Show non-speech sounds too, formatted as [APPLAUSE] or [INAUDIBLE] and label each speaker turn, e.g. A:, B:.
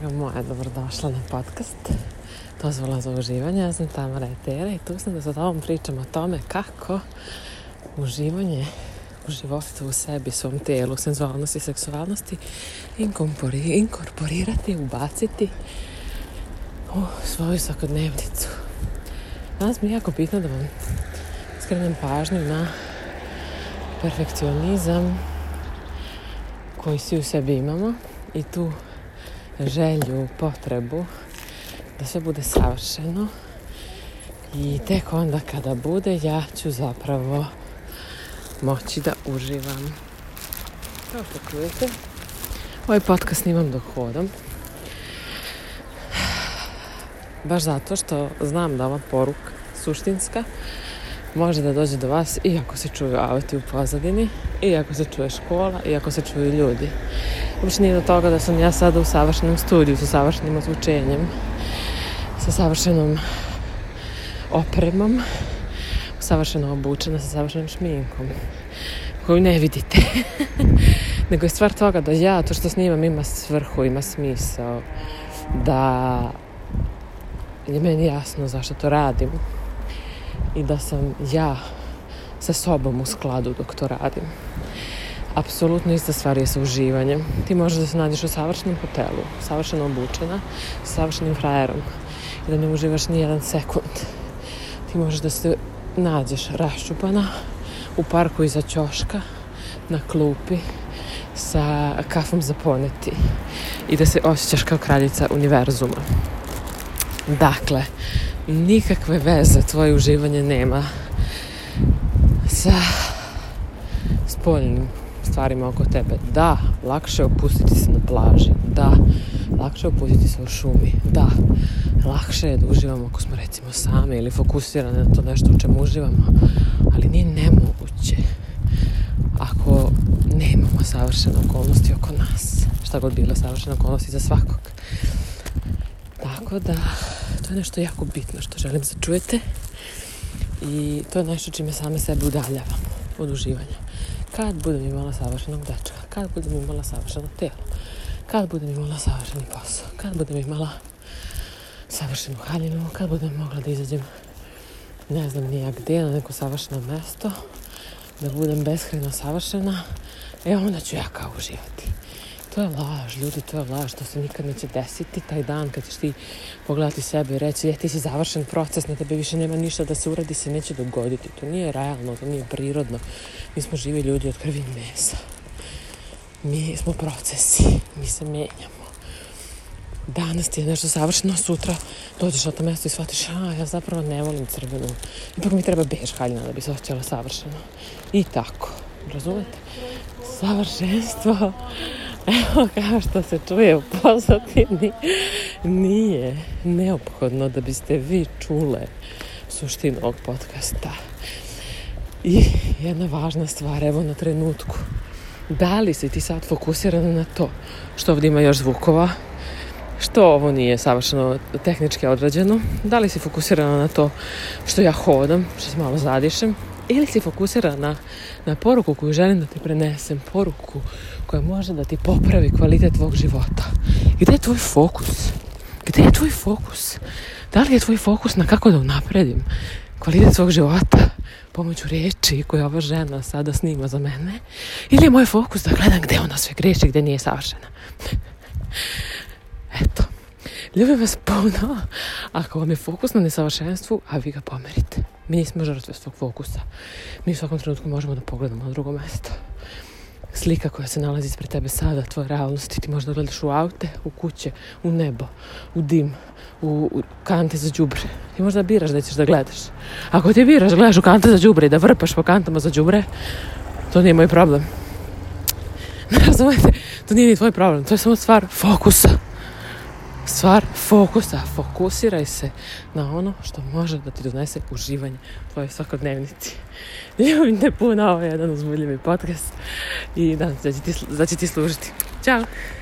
A: Draga moja, dobrodošla na podcast Dozvola za uživanje. Ja sam Tamara Etera i tu sam da sa tobom pričam o tome kako uživanje u životu, u sebi, svom telu, senzualnosti, seksualnosti inkorporirati, ubaciti u svoju svakodnevnicu. Danas mi je jako bitno da vam skrenem pažnju na perfekcionizam koji svi u sebi imamo i tu želju, potrebu da sve bude savršeno i tek onda kada bude ja ću zapravo moći da uživam. Kao što čujete, ovaj podcast snimam dok hodam. Baš zato što znam da ova poruka suštinska može da dođe do vas i ako se čuju auti u pozadini, i ako se čuje škola, i ako se čuju ljudi. Uopšte nije do toga da sam ja sada u savršenom studiju, sa savršenim ozvučenjem, sa savršenom opremom, savršeno obučena, sa savršenom šminkom, koju ne vidite. [LAUGHS] Nego je stvar toga da ja, to što snimam, ima svrhu, ima smisao, da je meni jasno zašto to radim i da sam ja sa sobom u skladu dok to radim. Apsolutno ista stvar je sa uživanjem. Ti možeš da se nađeš u savršenom hotelu, savršeno obučena, sa savršenim frajerom i da ne uživaš ni jedan sekund. Ti možeš da se nađeš raščupana u parku iza ćoška, na klupi, sa kafom za poneti i da se osjećaš kao kraljica univerzuma. Dakle, nikakve veze tvoje uživanje nema sa spoljnim stvarima oko tebe. Da, lakše je opustiti se na plaži. Da, lakše je opustiti se u šumi. Da, lakše je da uživamo ako smo recimo sami ili fokusirani na to nešto u čemu uživamo. Ali nije nemoguće ako nemamo savršene okolnosti oko nas. Šta god bilo savršene okolnosti za svakog. Tako da, To je nešto jako bitno što želim da čujete i to je nešto čime same sebe udaljavam od uživanja. Kad budem imala savršenog dečka, kad budem imala savršeno telo, kad budem imala savršeni posao, kad budem imala savršenu haljinu, kad budem mogla da izađem ne znam nija gde, na neko savršeno mesto, da budem beskreno savršena, e onda ću ja kao uživati to je laž, ljudi, to je laž, to se nikad neće desiti taj dan kad ćeš ti pogledati sebe i reći, je, ti si završen proces, na tebe više nema ništa da se uradi, se neće dogoditi. To nije realno, to nije prirodno. Mi smo živi ljudi od krvi i mesa. Mi smo procesi, mi se menjamo. Danas ti je nešto savršeno, sutra dođeš na to mesto i shvatiš, a ja zapravo ne volim crvenu. Ipak mi treba bež haljina da bi se osjećala savršeno. I tako, razumete? Savršenstvo. Evo kao što se čuje u pozadini, nije neophodno da biste vi čule suštinu ovog podcasta. I jedna važna stvar, evo na trenutku. Da li si ti sad fokusirana na to što ovdje ima još zvukova, što ovo nije savršeno tehnički odrađeno, da li si fokusirana na to što ja hodam, što se malo zadišem, ili si fokusira na, na poruku koju želim da ti prenesem, poruku koja može da ti popravi kvalitet tvog života. Gde je tvoj fokus? Gde je tvoj fokus? Da li je tvoj fokus na kako da unapredim kvalitet svog života pomoću reči koje ova žena sada snima za mene? Ili je moj fokus da gledam gde ona sve greši, gde nije savršena? Eto. Ljubim vas puno. Ako vam je fokus na nesavršenstvu, a vi ga pomerite. Mi smo žrtve svog fokusa. Mi u svakom trenutku možemo da pogledamo na drugo mesto. Slika koja se nalazi ispred tebe sada, tvoja realnost, ti možda gledaš u aute, u kuće, u nebo, u dim, u, u kante za đubre. Ti možda biraš da ćeš da gledaš. Ako ti biraš da gledaš u kante za đubre i da vrpaš po kantama za đubre, to nije moj problem. Ne [LAUGHS] razumete? To nije ni tvoj problem. To je samo stvar fokusa stvar fokusa. Fokusiraj se na ono što može da ti donese uživanje tvoje svakodnevnici. [LAUGHS] Ljubim te puno, ovo je jedan uzbudljivi podcast i nadam se da će ti, da će ti služiti. Ćao!